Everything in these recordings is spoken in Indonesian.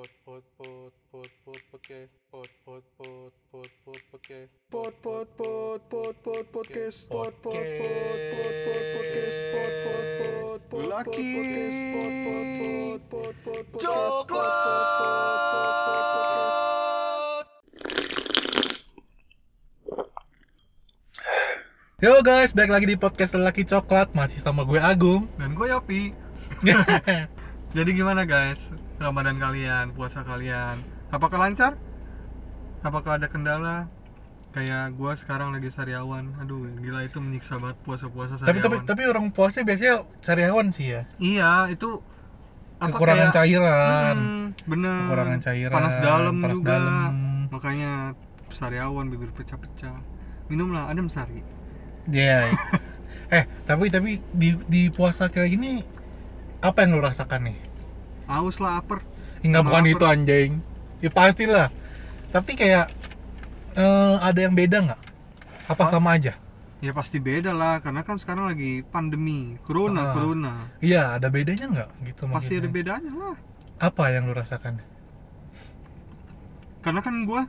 Pot pot pot pot pot podcast. Pot pot pot pot pot podcast. Pot pot pot pot pot podcast pot pot pot pot pot podcast pot pot pot pot pot pot pot pot pot podcast Coklat. Yo guys, balik lagi di podcast Lelaki Coklat Masih sama gue Agung Dan gue Yopi. Jadi gimana guys? Ramadan kalian, puasa kalian, apakah lancar? Apakah ada kendala? Kayak gue sekarang lagi sariawan. Aduh, gila itu menyiksa banget puasa-puasa tapi, sariawan. tapi tapi orang puasa biasanya sariawan sih ya Iya, itu apa Kekurangan kayak- cairan Hmm, bener. Kekurangan cairan Panas dalam panas juga. dalam. Makanya sariawan bibir pecah-pecah. Minumlah adem sari. Iya Eh, tapi tapi di, di puasa kayak gini Apa yang lo rasakan nih? Aus lah, aper. Enggak bukan lapar. itu anjing Ya pastilah Tapi kayak eh, Ada yang beda nggak? Apa sama aja? Ya pasti beda lah, karena kan sekarang lagi pandemi, corona, Ah. corona. Iya, ada bedanya nggak? Gitu Pasti ada bedanya lah. Apa yang lo rasakan? Karena kan gua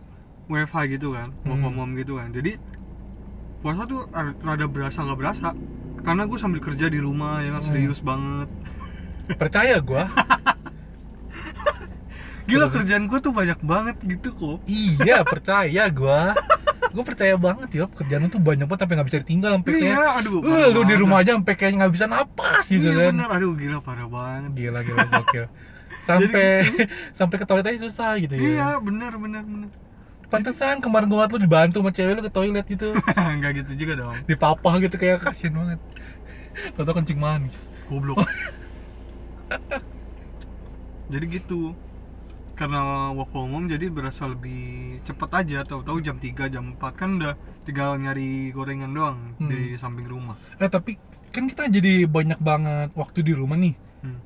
WFH gitu kan, Hmm. from home gitu kan. Jadi puasa tuh rada berasa nggak berasa. Karena gue sambil kerja di rumah ya kan Hmm. serius banget. Percaya gua Gila kerjaan gue tuh banyak banget gitu kok. Iya, percaya gua Gue percaya banget ya kerjaan tuh banyak banget sampai nggak bisa ditinggal sampai kayak Iya, aduh. "Eh, parah lu di rumah aja sampai kayak nggak bisa napas gitu iya kan bener, aduh gila parah banget. gila gila gokil sampai sampai ke toilet aja susah gitu ya Iya bener bener bener. pantesan kemarin gua ngeliat lu dibantu sama cewek lu ke toilet gitu Nggak gitu juga dong. dipapah gitu kayak kasihan banget Toto kencing manis Goblok. jadi gitu. Karena work from home jadi berasa lebih cepet aja. Tahu-tahu jam 3, jam 4 kan udah tinggal nyari gorengan doang Hmm. di samping rumah. eh tapi kan kita jadi banyak banget waktu di rumah nih Hmm.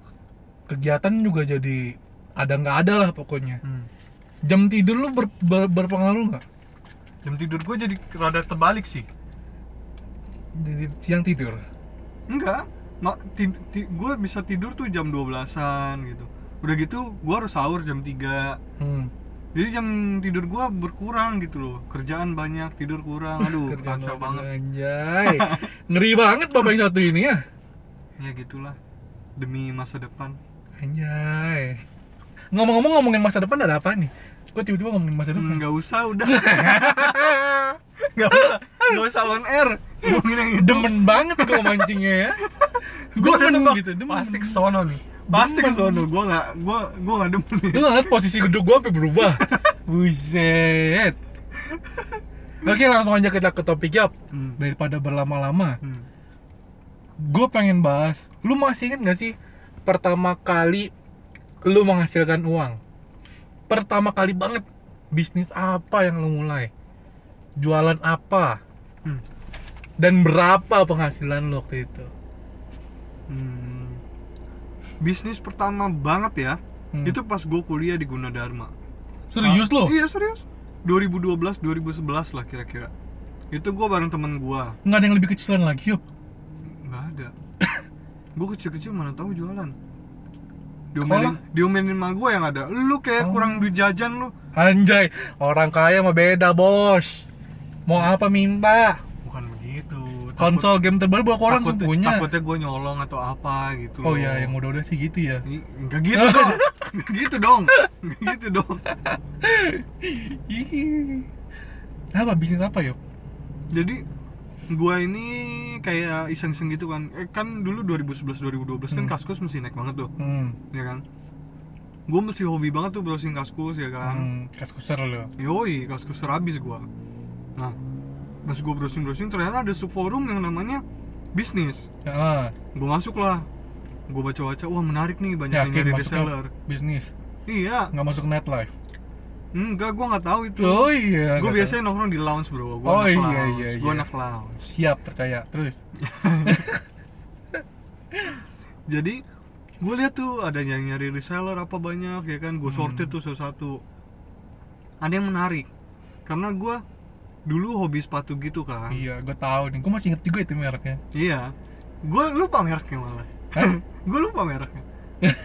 kegiatan juga jadi ada nggak ada lah pokoknya Hmm. jam tidur lu ber- ber- berpengaruh nggak Jam tidur gue jadi rada terbalik sih. di siang tidur Enggak. Gue bisa tidur tuh jam 12-an gitu. Udah gitu gue harus sahur jam 3. hmm. Jadi jam tidur gue berkurang gitu loh. Kerjaan banyak, tidur kurang. Aduh, kacau banget. anjay ngeri banget bapak yang satu ini ya Ya gitulah. Demi masa depan. anjay ngomong-ngomong ngomongin masa depan ada apa nih gue tiba-tiba ngomongin masa depan Enggak usah udah. Enggak usah. Enggak usah on air. Ngomongin yang hidup. demen banget gue mancingnya ya Gue udah Demen tebak gitu, demen. pasti ke sono nih. Pasti ke Demen. sono. Gue nggak gue gue nggak demen nih. lu ngeliat posisi duduk gue sampai berubah buset oke langsung aja kita ke topik yap Hmm. daripada berlama-lama Hmm. gue pengen bahas lu masih inget gak sih pertama kali lu menghasilkan uang pertama kali banget bisnis apa yang lu mulai jualan apa Hmm. dan berapa penghasilan lu waktu itu Hmm. Bisnis pertama banget ya. Hmm. Itu pas gue kuliah di Gunadarma. serius Ah, lo Iya serius. 2012 2011 lah kira-kira. Itu gue bareng temen gue. nggak ada yang lebih kecilan lagi yuk nggak ada. gue kecil-kecil mana tahu jualan. Diomelin, diomelin sama gue yang ada. Lu kayak Oh. kurang duit jajan lu. anjay orang kaya mah beda bos mau apa minta konsol game terbaru berapa orang takut- punya Takutnya gue nyolong atau apa gitu. oh loh. ya yang udah-udah sih gitu ya Ih, Nggak gitu dong. Nggak gitu dong. Nggak gitu dong. Apa bisnis apa yuk jadi gua ini kayak iseng-iseng gitu kan eh, kan dulu 2011 2012 kan Hmm. kaskus mesti naik banget tuh hmm, ya kan gua mesti hobi banget tuh browsing kaskus ya kan hmm kaskuser lo yoi kaskus habis gua nah pas gua browsing browsing ternyata ada subforum yang namanya bisnis. Ah. Gua masuk lah. Gua baca-baca wah menarik nih banyak yang nyari reseller. bisnis? Iya. Nggak masuk netlife? Enggak gua nggak tahu itu. Oh iya nggak biasanya nongkrong di lounge bro. Gua Oh, iya, lounge. iya, iya. anak lounge. Siap percaya. Terus? Jadi gue lihat tuh ada yang nyari reseller apa banyak ya kan? Gue Hmm. sortir tuh satu-satu. Ada yang menarik. Karena gue dulu hobi sepatu gitu kan iya gue tahu nih gue masih inget juga itu mereknya iya gue lupa mereknya malah gue lupa mereknya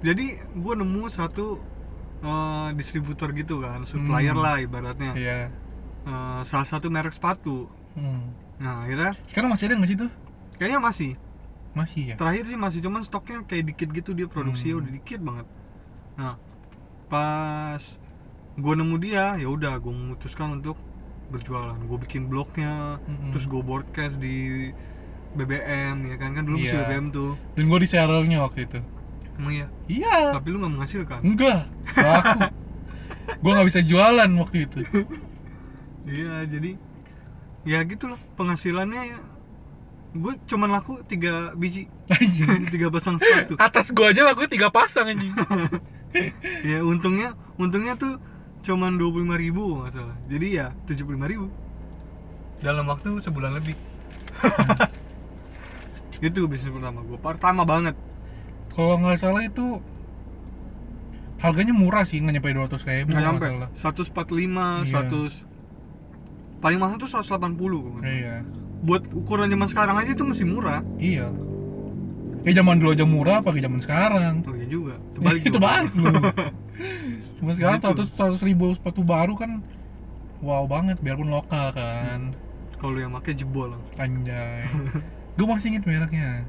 jadi gue nemu satu eh, distributor gitu kan supplier Hmm. lah ibaratnya Iya. Eh, salah satu merek sepatu Hmm. nah akhirnya Sekarang masih ada nggak sih tuh? kayaknya masih Masih ya. terakhir sih masih cuman stoknya kayak dikit gitu dia produksinya Hmm. udah dikit banget nah pas gue nemu dia ya udah gue memutuskan untuk berjualan gue bikin blognya Mm-mm. terus gue broadcast di BBM ya kan kan dulu masih Iya. BBM tuh Dan gue di serialnya waktu itu. emang iya Iya. tapi lu nggak menghasilkan Enggak. Nggak Aku. gue nggak bisa jualan waktu itu. iya jadi ya gitu loh penghasilannya ya gue cuman laku tiga biji tiga pasang sepatu Atas gue aja lakunya tiga pasang anjing. ya untungnya untungnya tuh cuman dua puluh ribu nggak salah jadi ya tujuh puluh ribu dalam waktu sebulan lebih itu bisnis pertama gue pertama banget Kalau nggak salah itu harganya murah sih nggak nyampe 200 kayak nggak nyampe salah. 145 Iya. 100 paling mahal tuh 180 kalau nggak salah. Iya. buat ukuran zaman sekarang aja itu masih murah Iya. Ya zaman dulu aja murah apalagi zaman sekarang. oh iya juga itu dong. balik Cuma sekarang Gitu. 100 100 ribu sepatu baru kan wow banget biarpun lokal kan. kalau yang pakai jebol Anjay. Gue masih inget mereknya.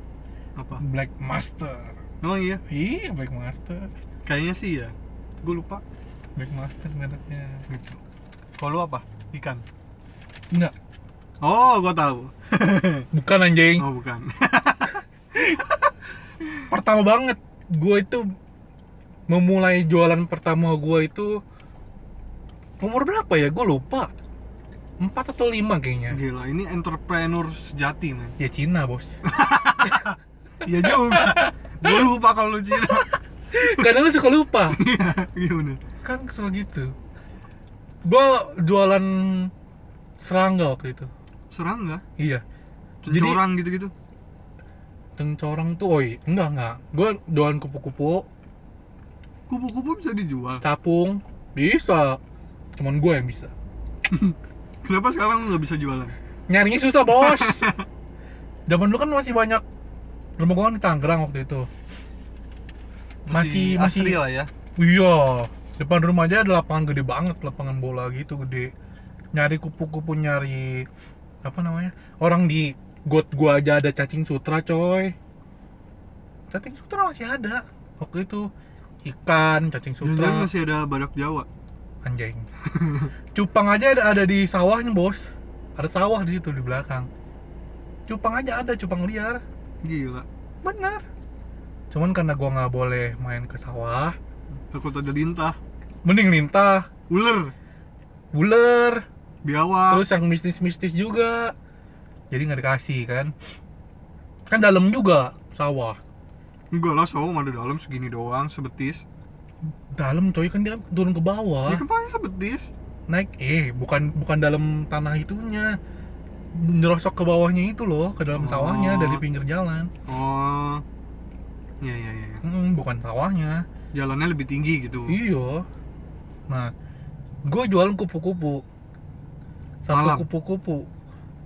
apa Black Master. oh iya Iya, Black Master. kayaknya sih ya gue lupa Black Master mereknya. gitu kalau apa ikan Enggak, oh gue tahu bukan anjing. oh bukan Pertama banget gue itu memulai jualan pertama gue itu umur berapa ya? Gue lupa. 4 atau 5 kayaknya. gila ini entrepreneur sejati men Ya Cina, Bos. Iya juga. Gue lupa kalau lu Cina. Kadang lu suka lupa. Gimana? Sekarang suka gitu. Gue jualan serangga waktu itu. Serangga? Iya. Cencorang gitu-gitu. Cencorang tuh, oi, enggak enggak. Gue jualan kupu-kupu, Kupu-kupu bisa dijual. capung, bisa. Cuman gue yang bisa. Kenapa sekarang lu nggak bisa jualan? Nyarinya susah, bos. Zaman dulu kan masih banyak rumah gue kan di Tangerang waktu itu. Masih- asli masih- lah ya. Iya, depan rumah aja ada lapangan gede banget, lapangan bola gitu gede. Nyari kupu-kupu, nyari apa namanya? Orang di got gua aja ada cacing sutra, coy. Cacing sutra masih ada waktu itu. Ikan, cacing Jangan sutra, masih ada badak Jawa. anjing. Cupang aja ada, ada di sawahnya, Bos. Ada sawah di situ di belakang. Cupang aja ada, cupang liar. Gila. Benar. Cuman karena gua nggak boleh main ke sawah, Takut ada lintah. mending lintah, Ular, ular, biawak. terus yang mistis-mistis juga jadi nggak dikasih kan kan dalam juga sawah Enggak lah, sawah ada dalam segini doang, sebetis. dalam coy kan dia turun ke bawah Ya kan paling sebetis. naik eh bukan bukan dalam tanah itunya nyerosok ke bawahnya itu loh ke dalam Oh. sawahnya dari pinggir jalan Oh. Iya iya iya. Hmm, bukan sawahnya Jalannya lebih tinggi gitu. iya nah gue jualan kupu-kupu satu kupu-kupu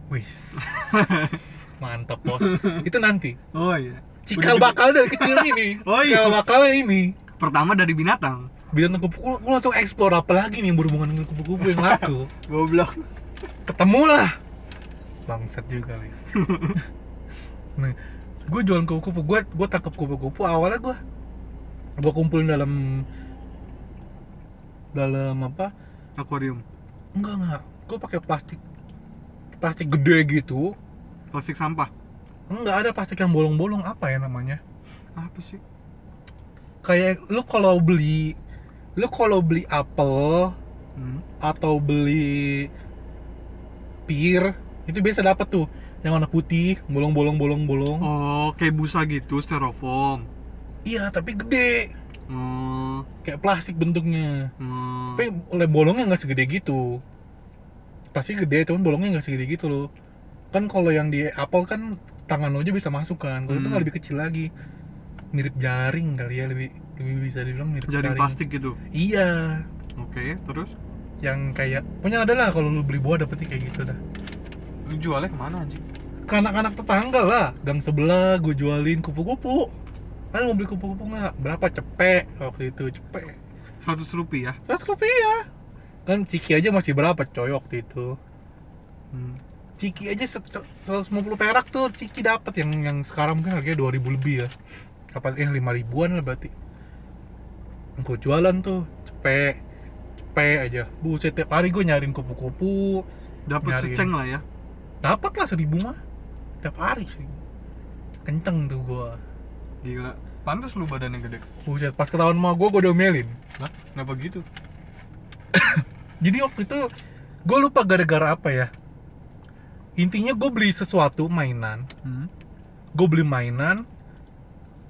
wis mantap bos itu nanti Oh iya. Cikal bakal dari kecil ini. Oh iya. cikal bakal ini. Pertama dari binatang. binatang kupu-kupu gue langsung explore. Apa lagi nih yang berhubungan dengan kupu-kupu yang laku. Goblok. ketemu lah bangsat juga nih nah gue jualan kupu-kupu. Gue gue tangkap kupu-kupu. Awalnya gue gue kumpulin dalam dalam apa? Akuarium. enggak enggak. Gue pakai plastik plastik gede gitu. Plastik sampah. Enggak ada plastik yang bolong-bolong apa ya namanya Apa sih? kayak lu kalau beli lu kalau beli apel Hmm. atau beli pir itu biasa dapat tuh yang warna putih bolong-bolong bolong-bolong Oh, kayak busa gitu, styrofoam. iya tapi gede Hmm. kayak plastik bentuknya hmm. tapi oleh bolongnya nggak segede gitu pasti gede cuman bolongnya nggak segede gitu loh kan kalau yang di apel kan tangan lo aja bisa masuk kan. Kalau itu Hmm. nggak lebih kecil lagi. Mirip jaring kali ya lebih lebih bisa dibilang mirip Jaring plastik gitu. iya. Oke, terus? Yang kayak punya ada lah kalau lu beli buah dapetnya kayak gitu dah. Lu jualnya ke mana anjing? ke anak-anak tetangga lah. Gang sebelah gue jualin kupu-kupu. Kan mau beli kupu-kupu nggak? Berapa? Cepet waktu itu cepet 100 rupiah. 100 rupiah. Kan ciki aja masih berapa coy waktu itu? Hmm. Ciki aja se- se- 150 perak tuh ciki dapat yang yang sekarang mungkin harganya 2000 lebih ya. Apa yang 5 ribuan lah berarti. Gue jualan tuh cepet cepet aja. Buset tiap hari gue nyariin kupu-kupu Dapat seceng lah ya. dapat lah seribu mah. Tiap hari sih. Kenceng tuh gue Gila. Pantas lu badannya gede. buset pas ketahuan sama gue gue domelin Lah, kenapa gitu? jadi waktu itu gue lupa gara-gara apa ya intinya gue beli sesuatu mainan Hmm. gue beli mainan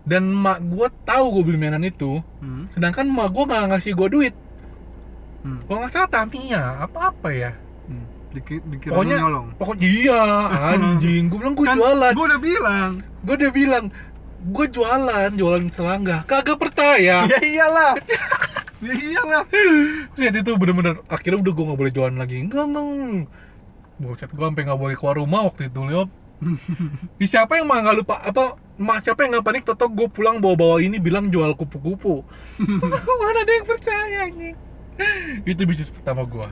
dan mak gue tahu gue beli mainan itu Hmm. sedangkan mak gue nggak ngasih gue duit Hmm. kalau nggak salah Tamiya apa apa ya Hmm. Diki, dikira Pokoknya- nyolong. pokoknya iya anjing gue bilang gue jualan Gue udah bilang. gue udah bilang gue jualan jualan selangga kagak percaya Ya iyalah. ya iyalah. Set itu bener-bener akhirnya udah gue nggak boleh jualan lagi enggak enggak Buset gue sampai nggak boleh keluar rumah waktu itu liop Ih, siapa yang mah nggak lupa apa mak siapa yang nggak panik toto gue pulang bawa-bawa ini bilang jual kupu-kupu mana ada yang percaya anjing itu bisnis pertama gue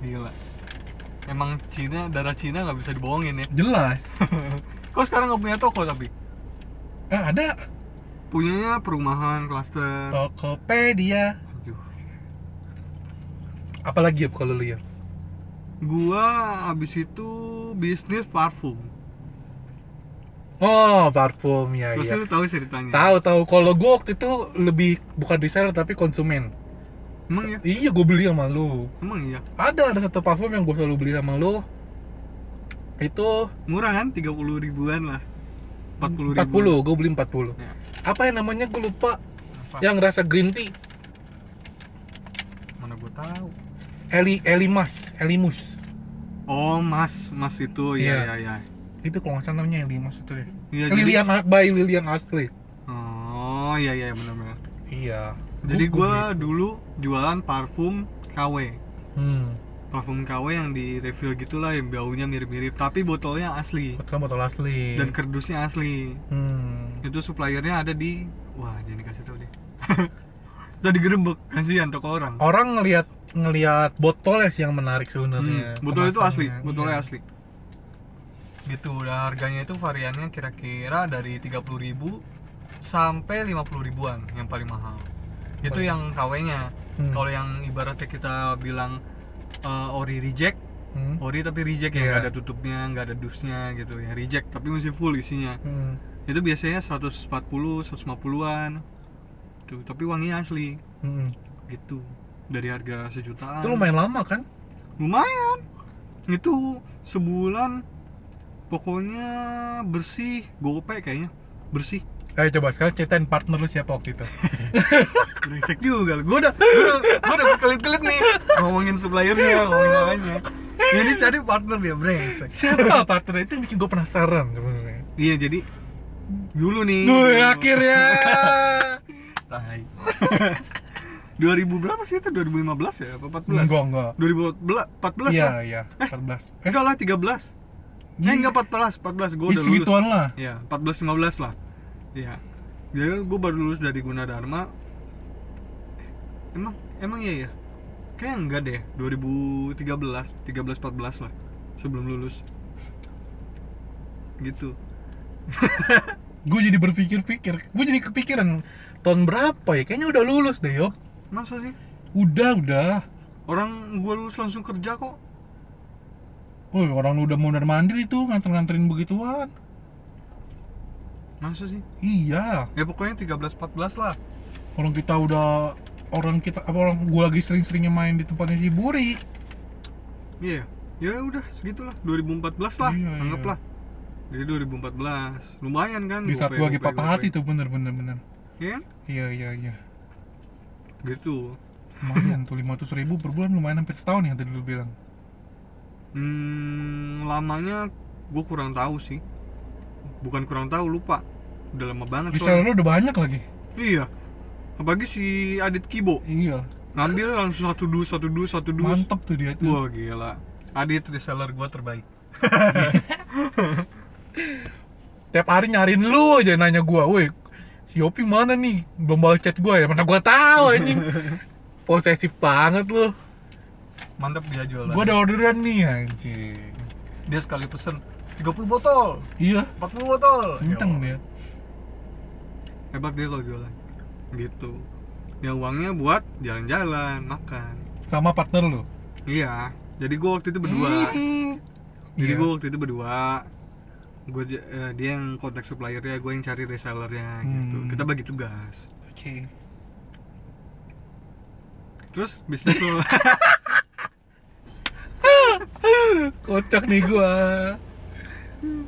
Gila. Emang Cina, darah Cina nggak bisa dibohongin ya. jelas Kok sekarang nggak punya toko tapi? eh ada Punyanya perumahan, klaster. Tokopedia Aduh. apalagi ya kalau lu ya Gua abis itu bisnis parfum. oh parfum ya Terus iya lu tahu ceritanya? tahu tahu kalau gue waktu itu lebih bukan reseller tapi konsumen Emang ya? iya gue beli sama lu Emang iya? ada ada satu parfum yang gue selalu beli sama lu itu Murah kan? 30 ribuan lah 40 ribu 40 gue beli 40 Ya. apa yang namanya gue lupa Apa? yang rasa green tea Mana gua tahu Eli Elimas Elimus Oh mas, mas itu ya ya ya itu kalau nggak salah namanya Elimas itu deh. Iya jadi Lilian by Lilian Asli. Oh iya iya benar-benar iya. Jadi Gua- gua dulu jualan parfum KW hmm. Parfum KW yang di refill gitulah yang baunya mirip-mirip Tapi botolnya asli. Botol botol asli. Dan kerdusnya asli. Hmm. Itu suppliernya ada di Wah jangan dikasih tau deh. Tadi gerebek, kasihan toko orang. Orang ngelihat ngelihat botolnya sih yang menarik sebenarnya Hmm, botol itu asli, botolnya Iya. asli. Gitu, dan harganya itu variannya kira-kira dari 30.000 sampai 50 ribuan yang paling mahal. Itu Paling- yang KW-nya. Hmm. Kalau yang ibaratnya kita bilang eh, ori reject, Hmm. ori tapi reject ya, Iya. nggak ada tutupnya, nggak ada dusnya gitu. Yang reject tapi masih full isinya. Hmm. Itu biasanya 140, 150-an. Tuh, tapi wanginya asli Hmm. gitu. Dari harga sejutaan. itu lumayan lama kan? Lumayan. Itu sebulan pokoknya bersih. Gope kayaknya bersih. Ayo coba sekarang ceritain partner lu siapa waktu itu. Brengsek juga gue udah gue udah gue udah berkelit-kelit nih. Ngomongin suppliernya ngomongin namanya ini cari partner dia brengsek. Siapa partner? Itu bikin gue penasaran iya jadi dulu nih. Duh, dulu. akhirnya. Tai 2000 berapa sih itu? 2015 ya? Apa 14 enggak enggak. 2014 iya lah iya 14 eh? enggak lah 13 eh enggak 14 14 gue udah lulus. segituan lah Ya, 14 15 lah. Iya. Jadi gue baru lulus dari Gunadarma. Emang emang iya ya? Kayak enggak deh, 2013, 13 14 lah sebelum lulus. Gitu. gue jadi berpikir-pikir gue jadi kepikiran tahun berapa ya? Kayaknya udah lulus deh yo Masa sih? udah udah Orang gue lulus langsung kerja kok. Oh, orang udah mondar mandir itu nganter-nganterin begituan. Masa sih? Iya, Ya pokoknya 13 14 lah. orang kita udah orang kita apa orang gua lagi sering-seringnya main di tempatnya si Buri. Iya. Ya udah segitulah 2014 lah, Iya, iya. anggaplah. Jadi 2014. Lumayan kan? Di saat gua lagi patah hati tuh bener-bener bener. Iya kan? Iya iya iya. Gitu. Lumayan tuh 500 ribu per bulan lumayan hampir setahun ya tadi lu bilang. Hmm, lamanya gue kurang tahu sih. Bukan kurang tahu, lupa. Udah lama banget soalnya. lu udah banyak lagi. Iya. Apalagi si Adit Kibo Iya. ngambil langsung satu dus, satu dus, satu dus. Mantep tuh dia tuh. Wah gila. Adit reseller gue terbaik. Tiap hari nyariin lu aja nanya gua, "Woi, si Yopi mana nih? Belum balas chat gue ya? Mana gue tahu anjing. Posesif banget lu. Mantep dia jualan. Gue ada orderan nih anjing. Dia sekali pesen 30 botol. Iya. 40 botol. Bintang Ya, dia. Hebat dia kalau jualan. Gitu. Ya uangnya buat jalan-jalan makan. Sama partner lu? Iya. Jadi gua waktu itu berdua. Jadi Iya. gua waktu itu berdua gue dia yang kontak suppliernya gue yang cari resellernya gitu. Hmm. kita bagi tugas. Oke. Terus bisnis lo kocak nih gua.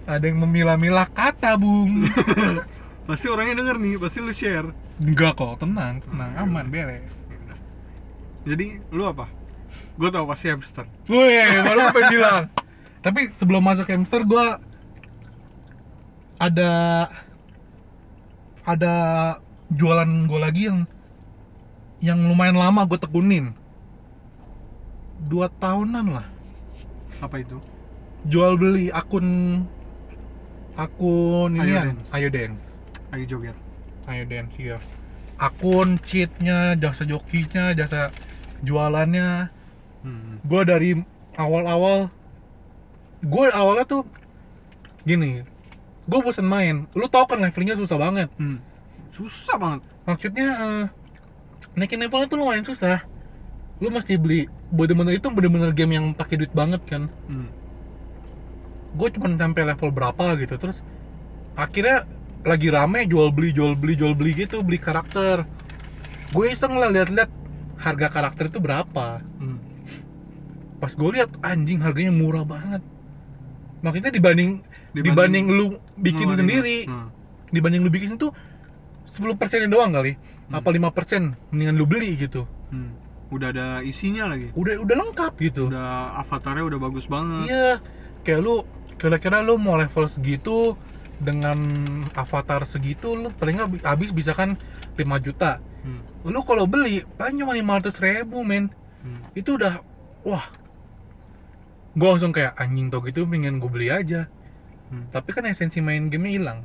Ada yang memilah-milah kata bung. Pasti orangnya denger nih pasti lu share. Enggak kok tenang tenang aman beres. Jadi lu apa? Gue tau pasti hamster. Wih, baru gue pengen bilang. Tapi sebelum masuk hamster gua ada ada jualan gue lagi yang yang lumayan lama gue tekunin. Dua tahunan lah. Apa itu? Jual beli akun akun ini Ayo ya Dance. ayo dance. Ayo joget. Ayo dance iya. Akun cheatnya jasa jokinya jasa jualannya. Hmm. gue dari awal-awal gue awalnya tuh gini gue bosan main. Lu tau kan levelnya susah banget. Hmm. susah banget. Maksudnya eh, naikin levelnya tuh lumayan susah. Lu mesti beli bener-bener itu bener-bener game yang pakai duit banget kan. Hmm. gue cuma sampai level berapa gitu terus akhirnya lagi rame jual beli jual beli jual beli gitu beli karakter. Gue iseng lah lihat-lihat harga karakter itu berapa. Hmm. pas gue lihat anjing harganya murah banget makanya dibanding dibanding, lu bikin ngeluarin- sendiri Hmm. dibanding lu bikin itu 10 persennya doang kali Hmm. apa lima persen mendingan lu beli gitu Hmm. udah ada isinya lagi udah udah lengkap gitu udah avatarnya udah bagus banget iya kayak lu kira-kira lu mau level segitu dengan avatar segitu lu paling nggak habis bisa kan 5 juta Hmm. lu kalau beli paling cuma 500 ribu men Hmm. itu udah wah gue langsung kayak anjing tau gitu pengen gue beli aja. Hmm. tapi kan esensi main gamenya hilang.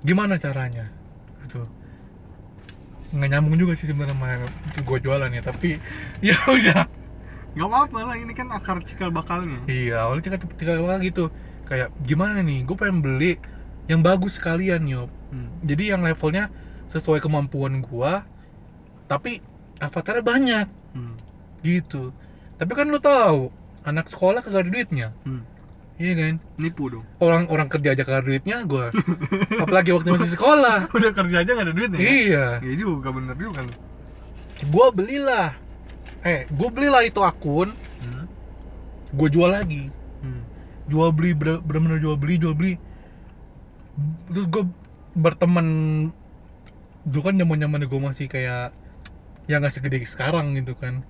Gimana caranya? Gitu. Nggak nyambung juga sih sebenarnya sama gue jualan ya tapi ya udah. Nggak apa-apa lah ini kan akar cikal bakalnya. Iya awalnya cakap tiga kali gitu. Kayak gimana nih gue pengen beli yang bagus sekalian yuk Hmm. jadi yang levelnya sesuai kemampuan gua tapi avatarnya banyak. Hmm. gitu. Tapi kan lu tahu anak sekolah kagak ada duitnya. Hmm. iya kan? Nipu dong. Orang orang kerja aja kagak ada duitnya gua. Apalagi waktu masih sekolah. Udah kerja aja nggak ada duitnya ya? iya. Iya juga bener juga lu. Gua belilah. Eh gua belilah itu akun. Hmm. gua jual lagi. Hmm. jual beli bener- bener-bener jual beli jual beli. Terus gue berteman dulu kan zaman zaman gue masih kayak ya nggak segede sekarang gitu kan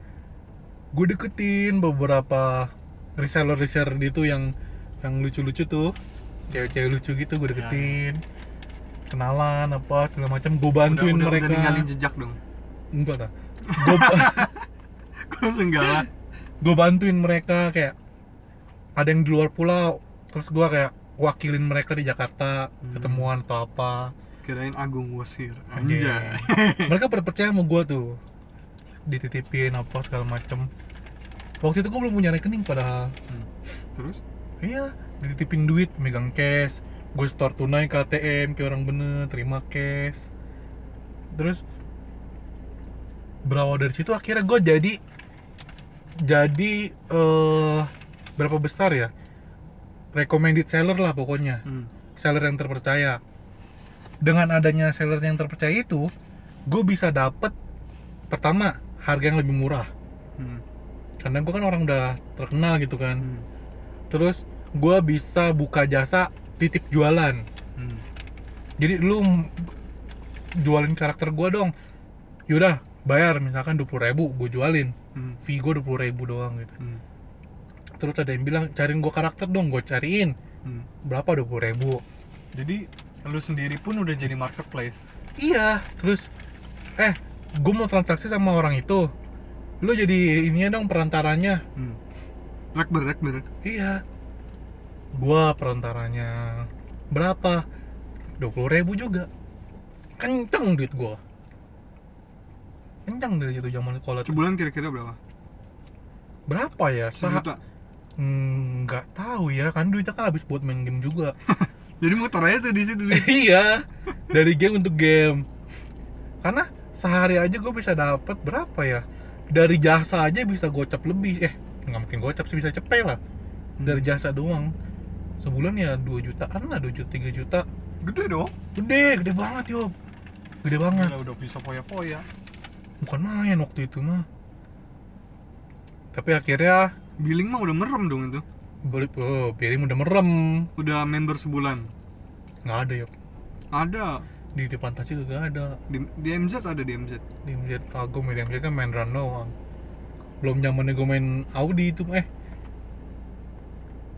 gue deketin beberapa reseller reseller gitu yang yang lucu-lucu tuh. Cewek-cewek lucu gitu gue deketin. Kenalan apa segala macam. Gue bantuin udah, udah, mereka. udah ninggalin jejak dong? Enggak lah. Gue senggala gue bantuin mereka kayak ada yang di luar pulau. Terus gue kayak wakilin mereka di Jakarta Hmm. ketemuan atau apa. Kirain Agung Wasir. Anjay. Mereka pada percaya sama gue tuh. Dititipin apa segala macem waktu itu gue belum punya rekening padahal. Hmm. terus? Iya dititipin duit megang cash. Gue store tunai ke ATM kayak orang bener terima cash. Terus berawal dari situ akhirnya gue jadi jadi eh berapa besar ya? Recommended seller lah pokoknya. Hmm. seller yang terpercaya. Dengan adanya seller yang terpercaya itu gue bisa dapet pertama harga yang lebih murah. Hmm. Karena gue kan orang udah terkenal gitu kan. Hmm. terus gue bisa buka jasa titip jualan. Hmm. jadi lu jualin karakter gue dong. Yaudah bayar. Misalkan 20.000 ribu gue jualin. Hmm. fee gue 20.000 ribu doang gitu. Hmm. terus ada yang bilang cariin gue karakter dong gue cariin. Hmm. berapa? 20.000 ribu. Jadi lu sendiri pun udah jadi marketplace? Iya. Terus eh gue mau transaksi sama orang itu lu jadi ininya dong perantaranya. Hmm. rekber rekber iya. Gua perantaranya berapa? 20.000 ribu juga. Kenceng duit gua. Kenceng dari itu zaman sekolah. Sebulan kira-kira berapa? berapa ya? Sejuta. Hmm, nggak tahu ya kan duitnya kan habis buat main game juga. Jadi motor aja tuh di situ iya dari game untuk game. Karena sehari aja gue bisa dapat berapa ya dari jasa aja bisa gocap lebih eh nggak mungkin gocap sih bisa cepet lah dari jasa doang sebulan ya 2 jutaan lah 2 juta 3 juta Gede dong. gede gede banget yo gede banget Gila, udah bisa poya-poya. bukan main waktu itu mah tapi akhirnya Billing mah udah merem dong itu. beli oh piring udah merem Udah member sebulan. nggak ada ya Ada. Di depan tas juga ada Di, di MZ ada di MZ. di MZ aku main MZ kan main run doang belum zamannya gue main Audi itu eh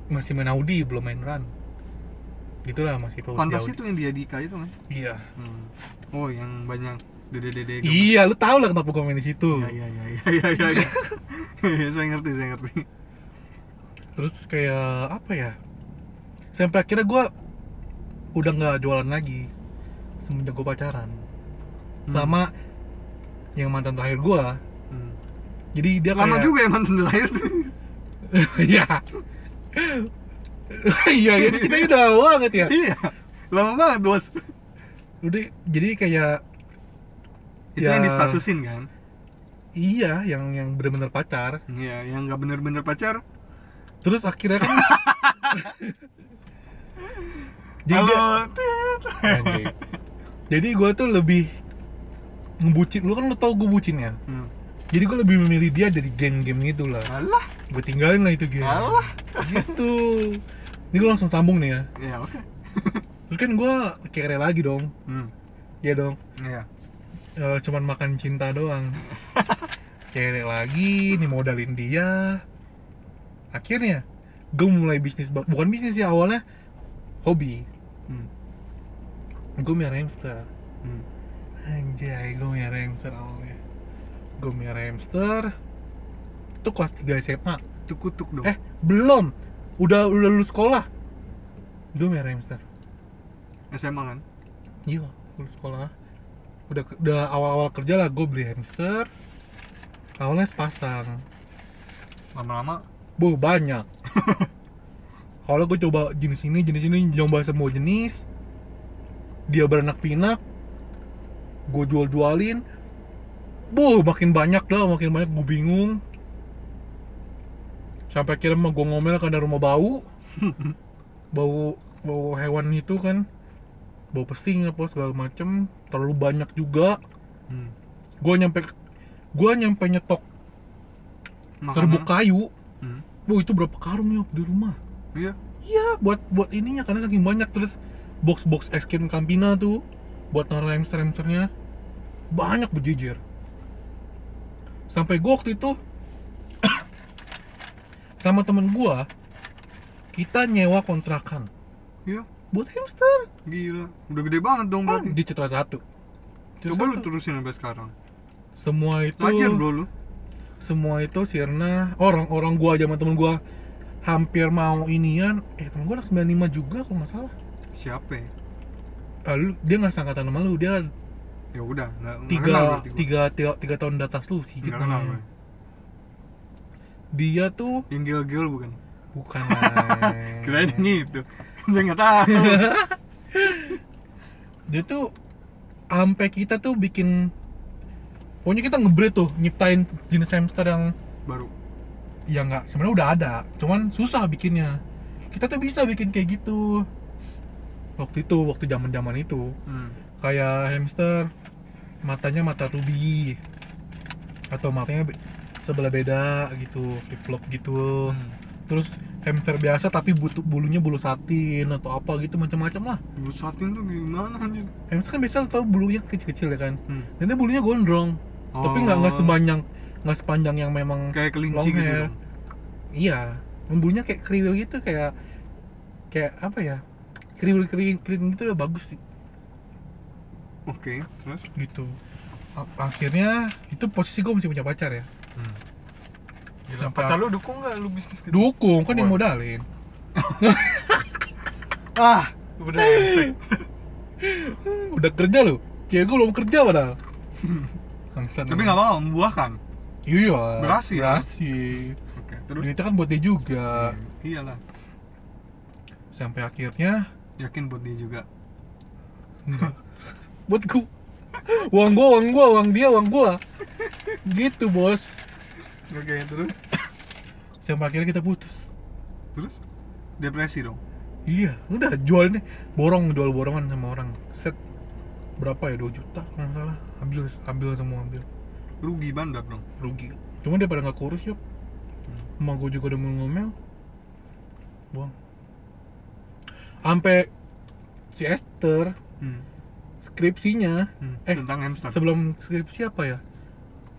masih main Audi belum main run gitulah masih fokus di Fantasi tuh yang di Adika itu kan. iya Hmm. Oh, yang banyak dede-dede gambar. iya lu tau lah kenapa gue main di situ Iya iya iya iya iya iya. iya. saya ngerti, saya ngerti. terus kayak apa ya sampai akhirnya gue udah nggak jualan lagi semenjak gue pacaran Hmm. sama yang mantan terakhir gue Hmm. jadi dia Lama kayak juga ya mantan terakhir. Iya. Iya, jadi kita udah lama banget ya. iya. Lama banget, Bos. Udah jadi kayak Itu Ya. yang distatusin kan? iya yang yang benar-benar pacar. Iya, yang nggak bener-bener pacar. Terus akhirnya kan jadi dia- Halo. Tit. Jadi gue tuh lebih ngebucin, lu kan lu tau gue bucin ya. Hmm. Jadi gue lebih memilih dia dari game-game gitu lah. Alah. Gue tinggalin lah itu game. Alah. Gitu. Ini gue langsung sambung nih ya. Ya, oke. Terus kan gue kere lagi dong. Hmm. Iya dong. Iya. Eh, cuman makan cinta doang cewek lagi nih modalin dia akhirnya gue mulai bisnis bukan bisnis sih awalnya hobi Hmm. Gue miara hamster. Hmm. anjay gue miara hamster awalnya. Gue miara hamster. Itu kelas 3 SMA Itu kutuk dong. eh belum. Udah udah lulus sekolah. Gue miara hamster. SMA kan? iya lulus sekolah. Udah udah awal-awal kerja lah gue beli hamster. Awalnya sepasang. Lama-lama? Bu banyak. Kalau gue coba jenis ini, jenis ini, nyoba semua jenis. Dia beranak pinak. Gue jual-jualin. Bu, makin banyak dah, makin banyak gue bingung. Sampai akhirnya mah gue ngomel karena rumah bau. bau bau hewan itu kan. Bau pesing apa segala macem Terlalu banyak juga. hmm. Gue nyampe gue nyampe nyetok serbuk Makanan. kayu. Hmm. Bu, itu berapa karung yuk di rumah? Iya. Iya, buat buat ininya karena saking banyak terus box-box es krim Campina tuh buat naruh hamster-hamsternya banyak berjejer. Sampai gua waktu itu sama temen gua kita nyewa kontrakan Iya. buat hamster Gila. Udah gede banget dong berarti. di Citra Satu. Citra Coba lu Satu. terusin sampai sekarang. Semua itu Pelajar bro lu. semua itu Sirna orang-orang gua aja sama temen gua hampir mau inian eh temen gua anak 95 juga kalau nggak salah Siapa ya? lalu dia nggak sangkatan sama lu dia Ya udah, nggak tiga, tiga, tiga, tiga tahun di atas lu sih kenal gue. dia tuh Yang gel-gel bukan? bukan Kirain yang itu. Saya nggak tahu. dia tuh sampai kita tuh bikin pokoknya kita ngebreed tuh nyiptain jenis hamster yang Baru. ya nggak sebenarnya udah ada cuman susah bikinnya kita tuh bisa bikin kayak gitu waktu itu waktu zaman zaman itu Hmm. kayak hamster matanya mata ruby atau matanya be- sebelah beda gitu flip flop gitu Hmm. terus hamster biasa tapi butuh bulunya bulu satin atau apa gitu macam-macam lah Bulu satin tuh gimana anjir? hamster kan biasa tau bulunya kecil-kecil ya kan Hmm. dan dia bulunya gondrong tapi nggak nggak Oh, sepanjang nggak sepanjang yang memang kayak kelinci gitu dong. iya bulunya kayak kriwil gitu kayak kayak apa ya kriwil kriwil kriwil gitu udah bagus sih. Oke, terus? gitu. Akhirnya itu posisi gue masih punya pacar ya. Hmm. Gila, Sampai- pacar lu dukung nggak lu bisnis gitu? dukung kan yang modalin. Ah, udah udah kerja lo cewek gue belum kerja padahal. Bangsat Tapi nggak mau membuahkan. iya. Berhasil. berhasil. Oke, terus? Duitnya kan buat dia juga. Hmm, iyalah. sampai akhirnya Yakin buat dia juga. buat gua. Uang gua uang gua uang dia uang gua. Gitu bos. Oke, terus? Sampai akhirnya kita putus. Terus? Depresi dong. iya udah jual nih borong jual borongan sama orang. Set. Berapa ya? 2 juta kalau nggak salah. Ambil ambil semua ambil. Rugi bandar dong. rugi. Cuma dia pada nggak kurus yuk emak gue juga udah mau ngomel. Buang sampai si Esther Hmm. skripsinya Hmm. eh Tentang hamster. sebelum skripsi apa ya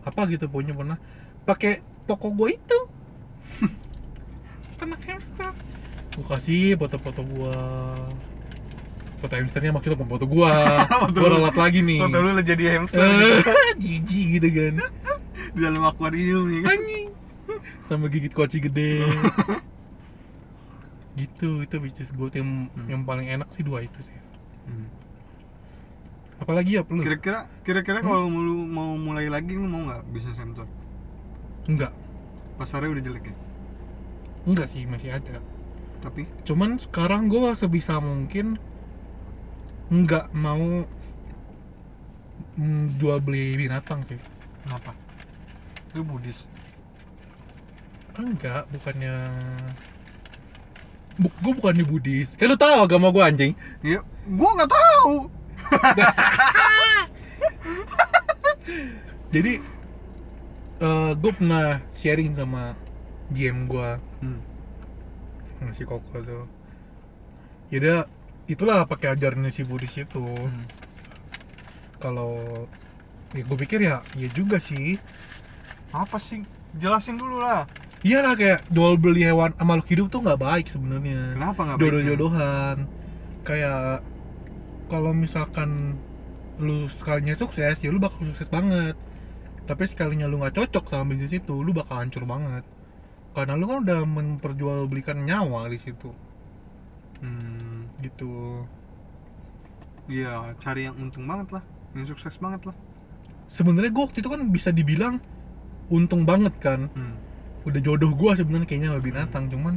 apa gitu pokoknya pernah pakai toko gue itu ternak hamster gue kasih foto-foto gua foto hamsternya maksudnya bukan foto gua lu. ralat lagi nih Foto lu jadi hamster Eh, gitu. jijik gitu kan di dalam akuarium nih kan. anjing sama gigit kuaci gede gitu itu bisnis gue yang Hmm. yang paling enak sih dua itu sih Hmm. apalagi ya lu Kira-kira kira-kira Hmm? kalau mau lu mau mulai lagi lu mau nggak bisnis hamster? enggak Pasarnya udah jelek ya. enggak sih masih ada Tapi cuman sekarang gue sebisa mungkin nggak mau mm, jual beli binatang sih kenapa? Lu Buddhis. enggak bukannya Bu, gue bukan di Buddhis kan lu tahu agama gue anjing Ya, gua nggak tahu. jadi eh gue pernah sharing sama GM gue Hmm. si Koko tuh ya udah itulah pakai ajarannya si Buddhis itu Hmm. kalau ya gue pikir ya ya juga sih Apa sih? Jelasin dulu lah. Iya lah kayak jual beli hewan sama makhluk hidup tuh nggak baik sebenarnya Kenapa nggak baiknya? jodoh-jodohan kayak kalau misalkan lu sekalinya sukses ya lu bakal sukses banget tapi sekalinya lu nggak cocok sama bisnis itu lu bakal hancur banget karena lu kan udah memperjualbelikan nyawa di situ Hmm. gitu Iya, cari yang untung banget lah, yang sukses banget lah. sebenarnya gua waktu itu kan bisa dibilang untung banget kan Hmm. Udah jodoh gua sebenarnya kayaknya sama binatang cuman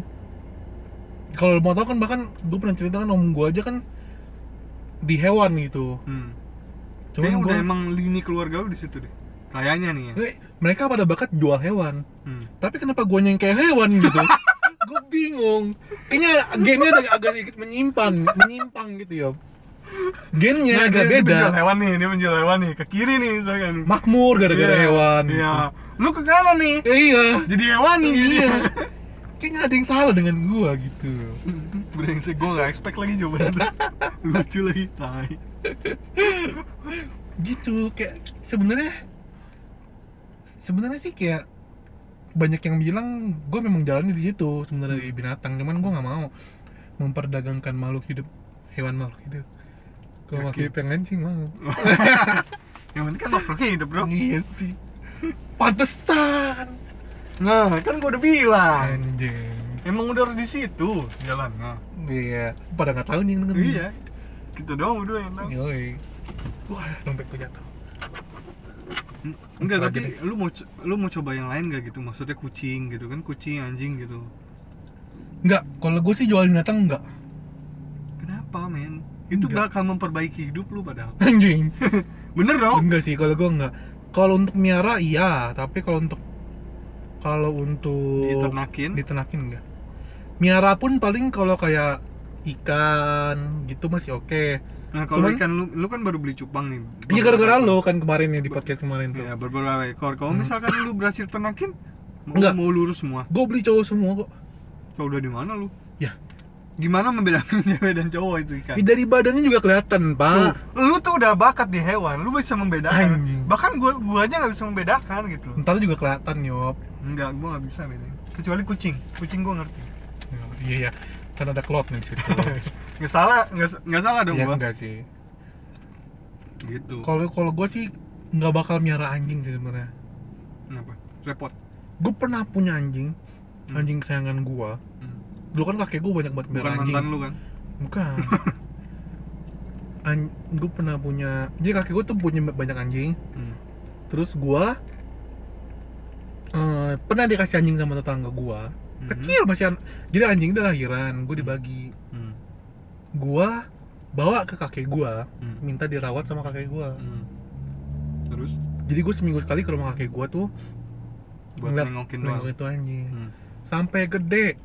kalau mau tau kan bahkan gue pernah cerita kan om gua aja kan di hewan gitu Hmm. cuman Kayaknya udah gua emang lini keluarga lu di situ deh. Kayaknya nih ya. Eh, mereka pada bakat jual hewan Hmm. tapi kenapa gua yang kayak hewan gitu gue bingung kayaknya gennya agak, agak sedikit menyimpan menyimpang gitu ya gennya Nah, agak dia, dia beda. menjual hewan nih, dia menjual hewan nih ke kiri nih misalkan. Nih. makmur gara-gara Iya, hewan. Iya. Lu ke kanan nih. Eh, iya. Jadi hewan nih. iya. kayaknya ada yang salah dengan gua gitu. Brengsek gue gak expect lagi jawabannya Lucu lagi, tai. Gitu kayak sebenarnya sebenarnya sih kayak banyak yang bilang gue memang jalannya di situ sebenarnya di binatang. Cuman gue nggak mau memperdagangkan makhluk hidup hewan makhluk hidup kalau Yakin? hidup yang sih mau Yang penting kan makhluknya hidup bro. Iya sih. Pantesan. Nah kan gue udah bilang. Anjing. Emang udah harus di situ jalannya. Iya. Pada nggak tahu nih yang denger. Iya. Kita doang berdua yang tahu. Yoi. wah dompet gue jatuh. Enggak tapi lu mau lu mau coba yang lain gak gitu? Maksudnya kucing gitu kan Kucing, anjing gitu. Nggak kalau gue sih jual binatang nggak. Kenapa men? Itu Enggak. bakal memperbaiki hidup lu padahal anjing Bener dong? enggak sih kalau gue enggak kalau untuk miara iya tapi kalau untuk kalau untuk Diternakin diternakin enggak miara pun paling kalau kayak ikan gitu masih oke Nah kalau ikan lu, lu kan baru beli cupang nih iya gara-gara lo kan kemarin nih di podcast kemarin tuh Ya beberapa ekor. Kalau Hmm. misalkan lu berhasil ternakin, mau, Enggak. mau lurus semua. gue beli cowok semua kok Kau udah di mana lu? Ya. Gimana membedakan cewek dan cowok itu ikan? Ih, dari badannya juga kelihatan pak lu tuh udah bakat di hewan, lu bisa membedakan. Anjing. Bahkan gua gua aja nggak bisa membedakan gitu. ntar juga kelihatan yop Enggak, gua nggak bisa bedain. Kecuali kucing. Kucing gua ngerti. iya iya kan ada klotnya di situ Nggak salah, nggak nggak salah dong Iya gua. enggak sih Gitu. kalau kalau gue sih nggak bakal miara anjing sih sebenarnya Kenapa? Repot. gue pernah punya anjing Hmm. anjing kesayangan gue Hmm. Dulu kan kakek gue banyak banget anjing mantan lu kan? bukan an gue pernah punya jadi kakek gue tuh punya banyak anjing Hmm. terus gua eh, pernah dikasih anjing sama tetangga gua Mhm. kecil masih an- jadi anjing itu lahiran gue dibagi Hmm. gua bawa ke kakek gua Hmm. minta dirawat sama kakek gua Hmm. Terus jadi gue seminggu sekali ke rumah kakek gua tuh buat nengokin doang. itu anjing Hmm. sampai gede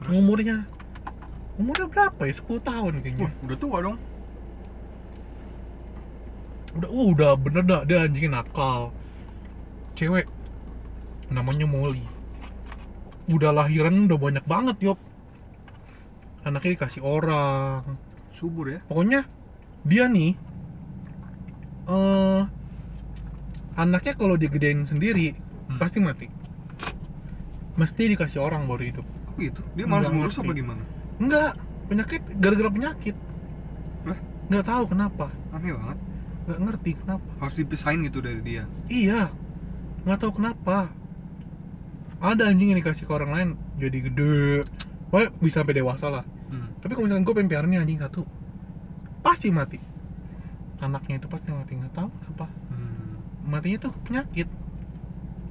Terus? umurnya umurnya berapa ya 10 tahun kayaknya Wah, udah tua dong. udah uh, udah bener dah dia anjingnya nakal cewek namanya Molly udah lahiran udah banyak banget yop anaknya dikasih orang Subur ya. pokoknya dia nih eh anaknya kalau digedein sendiri Hmm. pasti mati mesti dikasih orang baru hidup gitu? Dia malas ngurus ngerti. apa gimana? enggak penyakit gara-gara penyakit Lah? nggak tahu kenapa Aneh banget. nggak ngerti kenapa Harus dipisahin gitu dari dia. Iya, nggak tahu kenapa. Ada anjing yang dikasih ke orang lain jadi gede, Pokoknya bisa sampai dewasa lah. Hmm. Tapi kalau misalnya gue pengen piara nih anjing satu, pasti mati. Anaknya itu pasti mati nggak tahu kenapa. Hmm. Matinya tuh penyakit.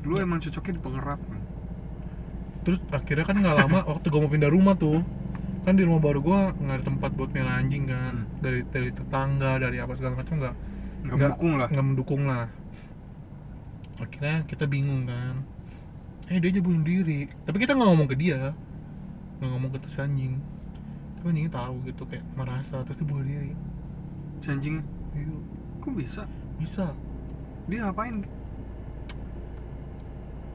Lu emang cocoknya di pengerat. Terus akhirnya kan nggak lama waktu gue mau pindah rumah tuh, kan di rumah baru gue nggak ada tempat buat piara anjing kan. Hmm. Dari dari tetangga, dari apa segala macam nggak Nggak mendukung lah. nggak mendukung lah akhirnya kita bingung kan eh dia aja bunuh diri tapi kita nggak ngomong ke dia nggak ngomong ke terus anjing tapi anjingnya tahu gitu kayak merasa terus dia bunuh diri Si anjingnya. iya Kok bisa? bisa Dia ngapain?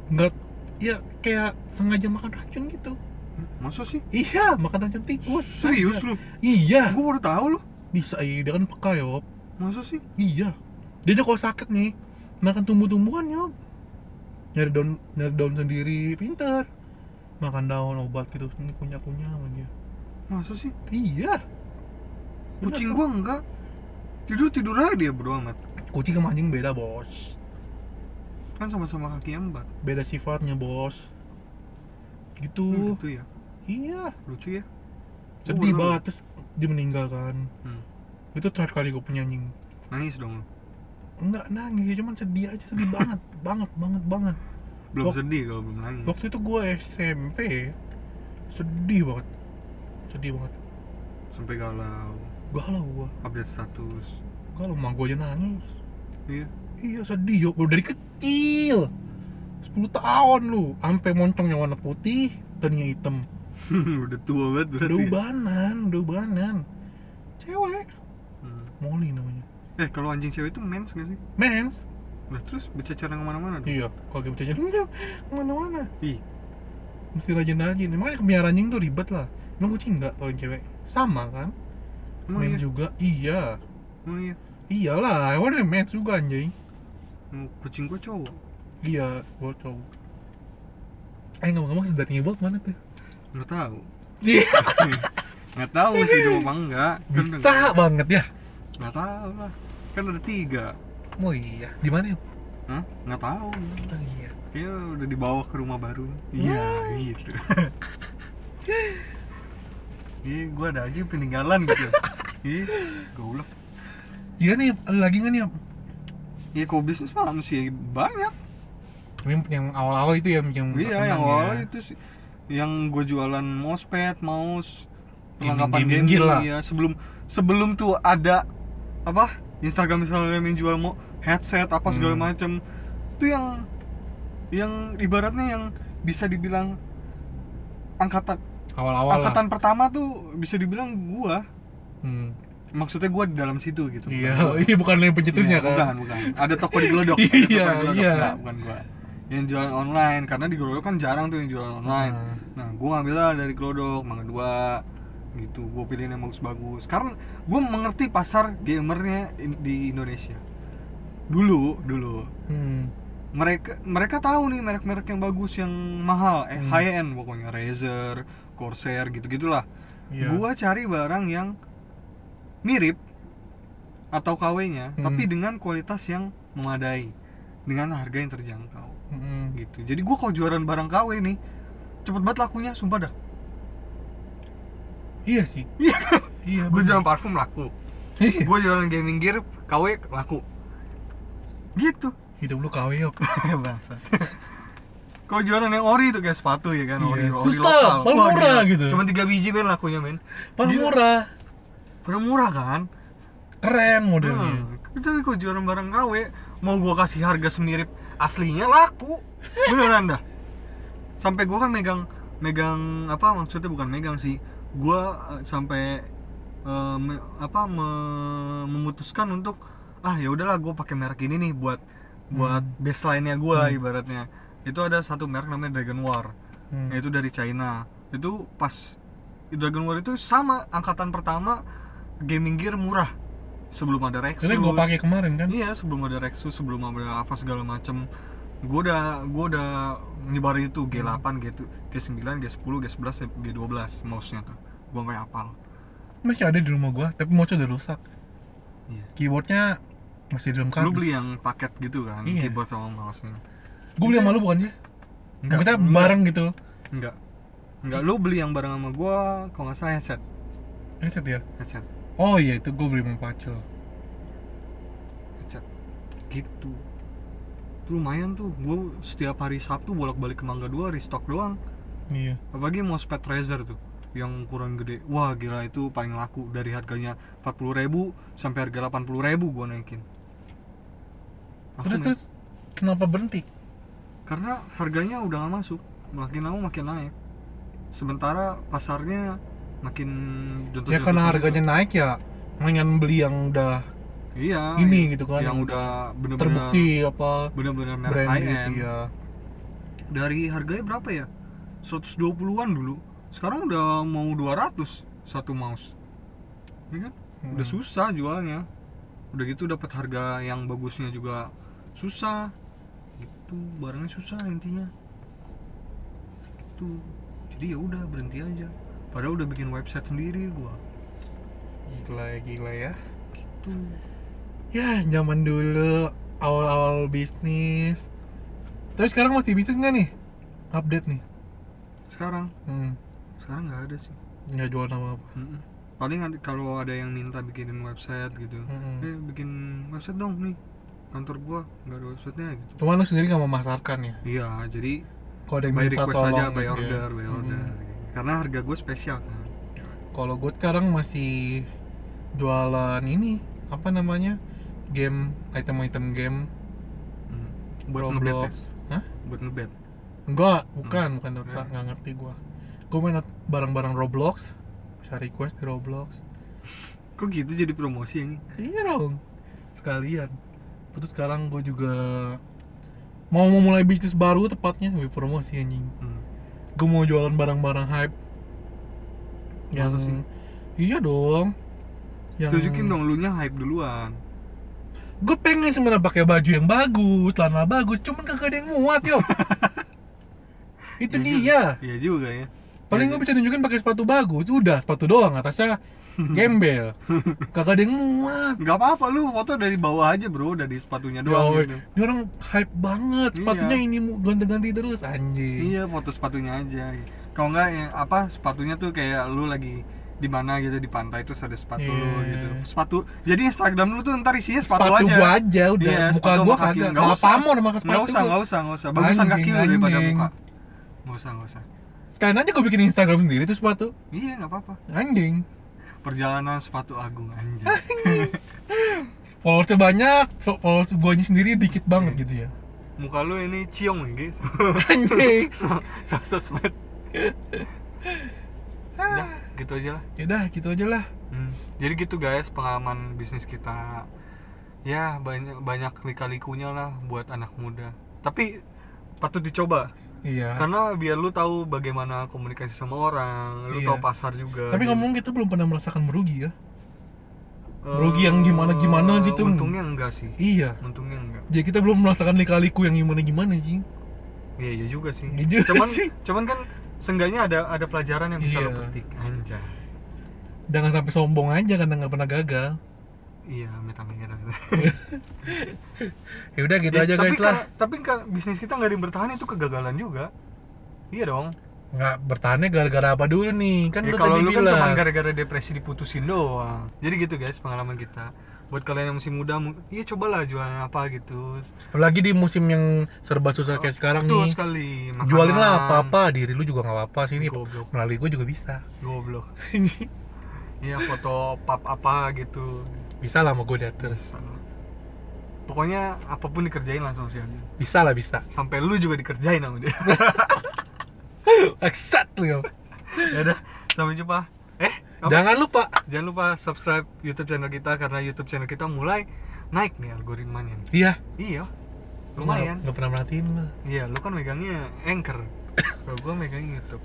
nggak ya kayak sengaja makan racun gitu Masa sih? iya makan racun tikus Serius lu? iya Gue baru tahu lu. bisa iya dia kan peka yop Masa sih? iya dia aja kalau sakit nih makan tumbuh-tumbuhan yop nyari daun nyari daun sendiri pintar makan daun obat gitu ini kunyah-kunyah sama dia Masa sih? iya Kucing gua enggak. Tidur tidur aja dia berdua amat. kucing sama anjing beda bos Kan sama-sama kaki empat. beda sifatnya bos Hmm, gitu gitu ya. iya Lucu ya. sedih baru- banget terus dia meninggal kan Hmm. itu terakhir kali gue punya anjing Nangis dong lu. enggak nangis ya cuman sedih aja sedih banget banget banget banget Belum Wak- sedih kalau belum nangis. waktu itu gue SMP sedih banget sedih banget Sampai galau. galau gue Update status. galau mah gue aja nangis Iya. Iya sedih yo Baru dari kecil. 10 tahun lu. Sampai moncongnya warna putih tadinya hitam. Udah tua banget berarti. udah ubanan udah ubanan. Cewek. Hmm. Molly namanya. Eh kalau anjing cewek itu mens gak sih? mens. Nah terus bercecer ke mana-mana dong? iya kalau dia bercanda ke mana-mana. Ih. mesti rajin-rajin. Emangnya kemiara anjing tuh ribet lah. Emang kucing enggak kalau cewek. Sama kan? Emang iya? juga. Iya. Emang iya? iyalah hewan mens juga anjing Kucing gua cowok. iya gua cowok eh ngomong-ngomong sedarnya bolt mana tuh Nggak tahu. Iya. Nggak tahu sih hidup apa enggak. Kan bisa udah- banget ya Nggak tahu lah. Kan ada tiga. oh iya di mana yuk Hah? Nggak tahu. oh iya Kayaknya udah dibawa ke rumah baru. Iya, gitu. Iya, gua ada aja peninggalan gitu. Ih, goblok. iya nih lagi nggak nih Om? Iya, kok bisnis mah manusia banyak. Tapi yang awal-awal itu ya yang Iya, yang ya. awalnya itu sih yang gue jualan mousepad, mouse, perlengkapan Gaming-gaming gaming, gila. ya sebelum sebelum tuh ada apa Instagram Instagram yang jual mau headset apa segala Hmm. macem itu yang yang ibaratnya yang bisa dibilang angkatan awal-awal lah. angkatan pertama tuh bisa dibilang gua Hmm. Maksudnya gua di dalam situ gitu Iya, iya bukan yang pencetusnya Iya, kan. bukan bukan ada toko di Glodok Iya, iya. Bukan gua yang jualan online karena di Glodok kan jarang tuh yang jualan online Ah. Nah, gue ngambil lah dari Glodok, Mangga 2 gitu. Gue pilihin yang bagus-bagus. Karena gue mengerti pasar gamernya in- di Indonesia. Dulu, dulu. Hmm. Mereka mereka tahu nih merek-merek yang bagus, yang mahal, eh Hmm. high end pokoknya Razer, Corsair gitu-gitulah. Iya. Gua cari barang yang mirip atau KW-nya, Hmm. tapi dengan kualitas yang memadai, dengan harga yang terjangkau Mm-mm. gitu. Jadi gua kalau jualan barang KW nih, cepet banget lakunya, sumpah dah. Iya sih. Iya. Iya. gue jualan parfum laku Iya. gue jualan gaming gear KW laku gitu Hidup lu KW yok. bangsa Kau jualan yang ori tuh kayak sepatu ya kan, ori, Iya. ori Susah, lokal. paling murah gitu. Cuma tiga biji men lakunya men. Paling murah. Padahal murah kan? Keren modelnya. Hmm. Tapi kau jualan barang KW, mau gua kasih harga semirip aslinya laku. Beneran dah. Sampai gua kan megang megang apa maksudnya bukan megang sih. Gua eh, sampai eh, me- apa me- memutuskan untuk ah ya udahlah gua pakai merek ini nih buat buat Hmm. baseline-nya gua Hmm. ibaratnya. Itu ada satu merek namanya Dragon War. Hmm. Itu dari China. Itu pas Dragon War itu sama angkatan pertama gaming gear murah sebelum ada Rexus. Itu gua pakai kemarin kan. Iya, sebelum ada Rexus, sebelum ada apa segala macem Gue udah gue udah nyebarin itu G8, G G9, G10, G11, G12 mouse-nya tuh. Gua sampai hafal. Masih ada di rumah gua, tapi mouse udah rusak. Iya. Keyboardnya masih di dalam kardus. Lu beli yang paket gitu kan, Iya. keyboard sama mouse-nya. Gua beli sama lu bukan sih? Kita enggak. bareng gitu. Enggak. Enggak, lu beli yang bareng sama gua kalau nggak salah headset. Headset ya? Headset. Oh iya itu gua beli sama Pacul. gitu. Itu lumayan tuh. Gue setiap hari Sabtu bolak-balik ke Mangga 2 restock doang. Iya. apalagi mousepad Razer tuh yang ukuran gede. Wah gila itu paling laku. Dari harganya 40.000 sampai harga 80.000 gue naikin. Terus terus kenapa berhenti? karena harganya udah nggak masuk. Makin lama makin naik. Sementara pasarnya makin jontor Ya karena harganya naik ya mendingan beli yang udah iya ini gitu kan yang udah bener-bener terbukti apa bener-bener merek brand high gitu end ya. dari harganya berapa ya? 120-an dulu. Sekarang udah mau 200 satu mouse. Ya kan udah Hmm. susah jualnya. Udah gitu dapat harga yang bagusnya juga susah. Itu barangnya susah intinya. Itu jadi ya udah berhenti aja padahal udah bikin website sendiri gua Gila ya gila ya. gitu Ya zaman dulu awal-awal bisnis. Tapi sekarang masih bisnis nggak nih? Update nih. sekarang Hmm. sekarang nggak ada sih Nggak jual nama apa. Mm-mm. paling ada- kalau ada yang minta bikinin website gitu eh bikin website dong nih kantor gua nggak ada websitenya gitu Cuman lu sendiri nggak memasarkan ya? iya jadi Kalau ada yang by minta request tolong aja by gitu ya. order by Mm-mm. Karena harga gue spesial kan Kalau gue sekarang masih jualan ini apa namanya game item-item game Hmm. buat Roblox. ya? Hah? buat ngebet Enggak, bukan, bukan Dota, Hmm. nggak ngerti gua. Gua main barang-barang Roblox, bisa request di Roblox. kok gitu jadi promosi ini Iya dong, sekalian. Terus sekarang gue juga mau memulai bisnis baru tepatnya lebih promosi anjing. hmm. Gue mau jualan barang-barang hype. Yang Masa sih? iya dong. Yang tunjukin dong lu nya hype duluan Gue pengen sebenarnya pakai baju yang bagus, celana bagus, cuman kagak ada yang muat yo. Itu Iya dia. iya juga ya Paling Iya gue bisa nunjukin pakai sepatu bagus, udah sepatu doang atasnya gembel. Kagak ada yang muat. nggak apa-apa lu foto dari bawah aja bro dari sepatunya Ya, doang weh, gitu ini orang hype banget, sepatunya Iya. ini ganti-ganti terus anjing. iya foto sepatunya aja kalau nggak ya apa sepatunya tuh kayak lu lagi di mana gitu di pantai terus ada sepatu lu Iya. gitu sepatu jadi Instagram lu tuh ntar isinya sepatu, sepatu, aja gua aja udah, Iya, muka sepatu gua kagak. Nggak usah. pamor sama sepatu. nggak usah nggak usah nggak usah bagusan Anjing, kaki lu daripada muka nggak usah nggak usah Sekalian aja gue bikin Instagram sendiri tuh sepatu. iya nggak apa-apa Anjing. Perjalanan sepatu agung anjing Followersnya banyak, fo- followers guanya sendiri dikit banget gitu ya. muka lu ini ciong ya guys Anjing. so sosmed udah gitu aja lah Yaudah, gitu aja lah. Hmm, Jadi gitu guys pengalaman bisnis kita ya banyak banyak lika-likunya lah buat anak muda. Tapi patut dicoba Iya. karena biar lu tahu bagaimana komunikasi sama orang, lu Iya. tahu pasar juga. Tapi gitu. ngomong kita belum pernah merasakan merugi ya. Eh, merugi yang gimana-gimana gitu. Untungnya enggak sih. Iya. Untungnya enggak. Jadi kita belum merasakan lika-liku yang gimana-gimana sih. Iya iya juga sih. Iya juga cuman sih. cuman kan seenggaknya ada ada pelajaran yang bisa Iya. lu petik. Anjay. Jangan sampai sombong aja karena nggak pernah gagal. Iya, meta meta. Ya udah gitu Ya, aja tapi guys lah. kan- tapi kan bisnis kita nggak ada yang bertahan itu kegagalan juga. Iya dong. nggak bertahannya gara-gara apa dulu nih kan Ya, lu kalau tadi lu kan bilang cuma gara-gara depresi diputusin doang. Jadi gitu guys pengalaman kita. Buat kalian yang masih muda, iya cobalah jualan apa gitu. apalagi di musim yang serba susah kayak sekarang Betul nih sekali. Makanan. jualin lah apa-apa diri lu juga nggak apa-apa sini Goblok. melalui gue juga bisa Goblok. Iya foto pap apa gitu. Bisa lah sama gue terus Terus pokoknya apa pun dikerjain lah sama si Andi. bisa lah bisa Sampai lu juga dikerjain sama dia. exactly Om. ya udah, sampai jumpa. Eh, apa? jangan lupa jangan lupa subscribe YouTube channel kita karena YouTube channel kita mulai naik nih algoritmanya. nih. iya Iya. Lu Lumayan. nggak pernah merhatiin lu Iya, lu kan megangnya Anchor. Kalau gua megang YouTube.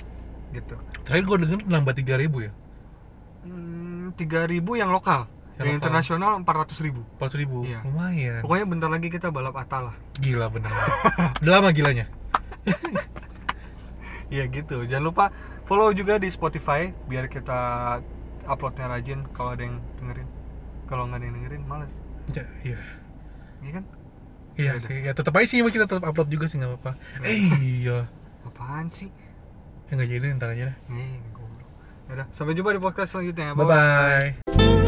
Gitu. terakhir gue denger nambah tiga ribu ya Hmm, 3000 yang lokal. Yang internasional 400 ribu. empat ribu Iya. lumayan Pokoknya bentar lagi kita balap Atta lah. gila bener udah lama gilanya Iya gitu. Jangan lupa follow juga di Spotify biar kita uploadnya rajin kalau ada yang dengerin. Kalau nggak ada yang dengerin, males. Ya, iya Iya kan? iya Yaudah. sih ya tetap aja sih kita tetap upload juga sih nggak apa-apa eh iya Apaan sih? ya nggak jadi ntar aja deh Nih, goblok. Yaudah, sampai jumpa di podcast selanjutnya. bye bye